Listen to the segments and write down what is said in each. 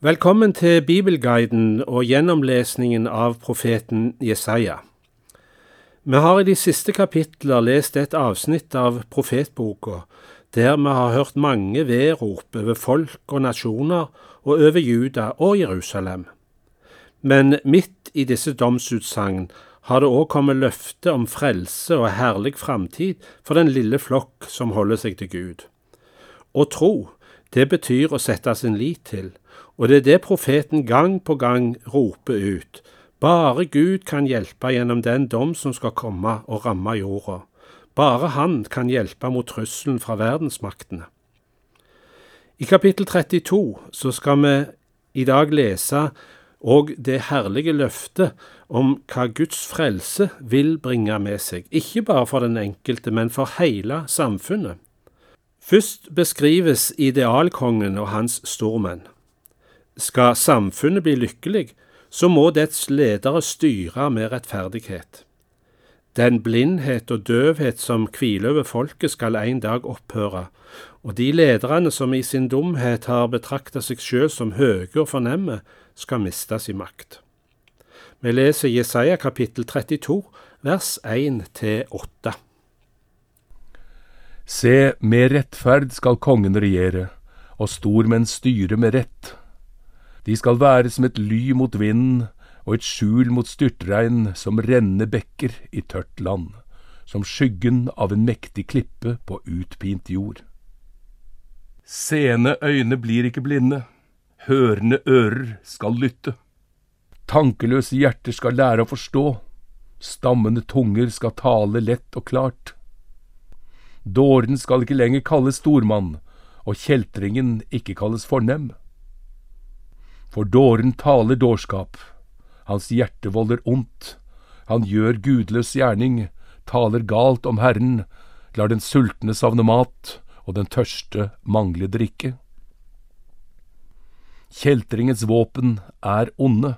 Velkommen til Bibelguiden og gjennomlesningen av profeten Jesaja. Vi har i de siste kapitler lest et avsnitt av profetboka der vi har hørt mange vedrop over folk og nasjoner og over Juda og Jerusalem. Men midt i disse domsutsagn har det òg kommet løfte om frelse og herlig framtid for den lille flokk som holder seg til Gud. Å tro, det betyr å sette sin lit til og det er det profeten gang på gang roper ut. Bare Gud kan hjelpe gjennom den dom som skal komme og ramme jorda. Bare Han kan hjelpe mot trusselen fra verdensmaktene. I kapittel 32 så skal vi i dag lese og det herlige løftet om hva Guds frelse vil bringe med seg, ikke bare for den enkelte, men for hele samfunnet. Først beskrives idealkongen og hans stormenn. Skal samfunnet bli lykkelig, så må dets ledere styre med rettferdighet. Den blindhet og døvhet som hviler over folket, skal en dag opphøre, og de lederne som i sin dumhet har betrakta seg sjøl som høye og fornemme, skal miste sin makt. Vi leser Jesaja kapittel 32, vers 1–8. Se, med rettferd skal kongen regjere, og stormenn styre med rett. De skal være som et ly mot vinden og et skjul mot styrtregn, som rennende bekker i tørt land, som skyggen av en mektig klippe på utpint jord. Seende øyne blir ikke blinde, hørende ører skal lytte. Tankeløse hjerter skal lære å forstå, stammende tunger skal tale lett og klart. Dåren skal ikke lenger kalles stormann, og kjeltringen ikke kalles fornem. For dåren taler dårskap, hans hjerte volder ondt, han gjør gudløs gjerning, taler galt om Herren, lar den sultne savne mat og den tørste mangle drikke. Kjeltringens våpen er onde,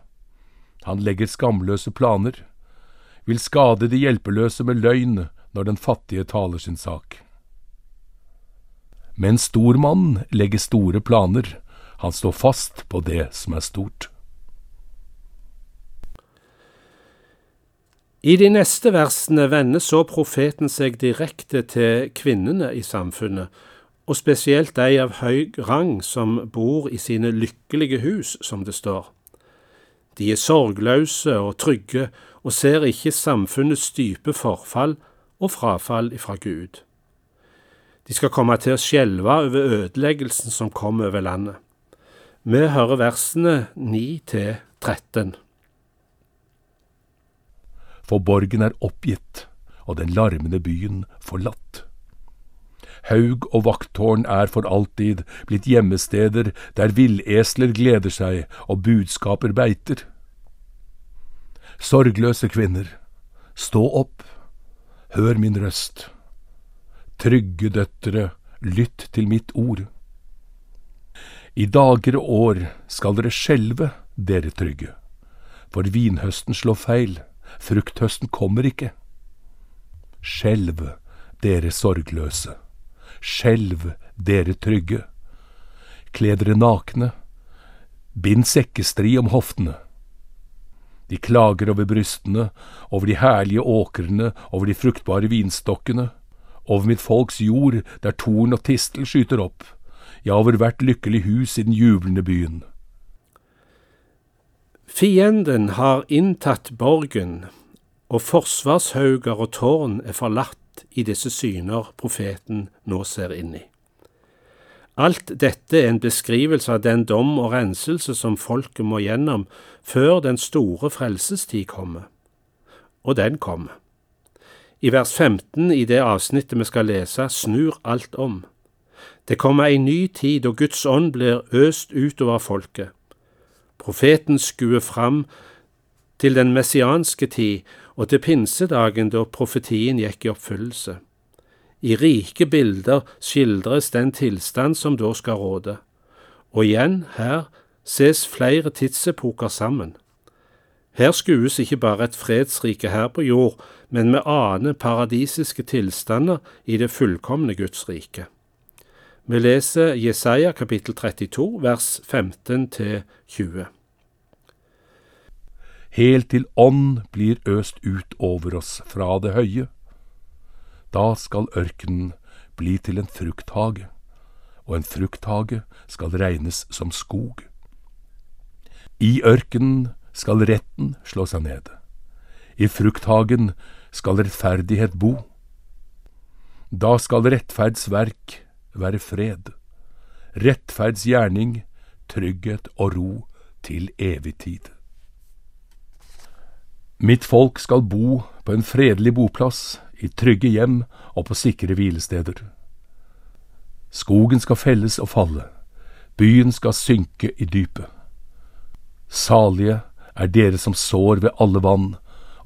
han legger skamløse planer, vil skade de hjelpeløse med løgn når den fattige taler sin sak. Men stor mann legger store planer, han står fast på det som er stort. I de neste versene vender så profeten seg direkte til kvinnene i samfunnet, og spesielt de av høy rang som bor i sine lykkelige hus, som det står. De er sorgløse og trygge og ser ikke samfunnets dype forfall og frafall ifra Gud. De skal komme til å skjelve over ødeleggelsen som kom over landet. Vi hører versene 9 til 13. For borgen er oppgitt, og den larmende byen forlatt. Haug og vakttårn er for alltid blitt gjemmesteder der villesler gleder seg og budskaper beiter. Sorgløse kvinner, stå opp, hør min røst. Trygge døtre, lytt til mitt ord. I dager og år skal dere skjelve, dere trygge, for vinhøsten slår feil, frukthøsten kommer ikke. Skjelv, dere sorgløse, skjelv, dere trygge. Kle dere nakne, bind sekkestri om hoftene. De klager over brystene, over de herlige åkrene, over de fruktbare vinstokkene, over mitt folks jord der torn og tistel skyter opp ja, over hvert lykkelig hus i den jublende byen. Fienden har inntatt borgen, og forsvarshauger og tårn er forlatt i disse syner profeten nå ser inn i. Alt dette er en beskrivelse av den dom og renselse som folket må gjennom før den store frelsestid kommer. Og den kommer. I vers 15 i det avsnittet vi skal lese, snur alt om. Det kommer ei ny tid og Guds ånd blir øst utover folket. Profeten skuer fram til den messianske tid og til pinsedagen da profetien gikk i oppfyllelse. I rike bilder skildres den tilstand som da skal råde. Og igjen, her ses flere tidsepoker sammen. Her skues ikke bare et fredsrike her på jord, men vi aner paradisiske tilstander i det fullkomne Guds rike. Vi leser Jesaja kapittel 32 vers 15 til 20. Helt til ånd blir øst ut over oss fra det høye. Da skal ørkenen bli til en frukthage, og en frukthage skal regnes som skog. I ørkenen skal retten slå seg ned. I frukthagen skal rettferdighet bo. Da skal rettferdsverk være fred, rettferdsgjerning, trygghet og ro til evig tid. Mitt folk skal bo på en fredelig boplass, i trygge hjem og på sikre hvilesteder. Skogen skal felles og falle, byen skal synke i dypet. Salige er dere som sår ved alle vann,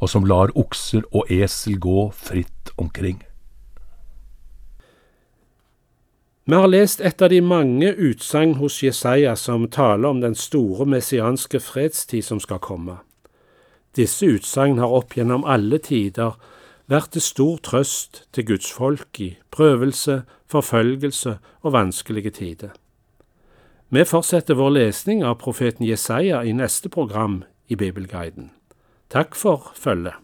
og som lar okser og esel gå fritt omkring. Vi har lest et av de mange utsagn hos Jesaja som taler om den store messianske fredstid som skal komme. Disse utsagn har opp gjennom alle tider vært til stor trøst til Guds folk i prøvelse, forfølgelse og vanskelige tider. Vi fortsetter vår lesning av profeten Jesaja i neste program i Bibelguiden. Takk for følget.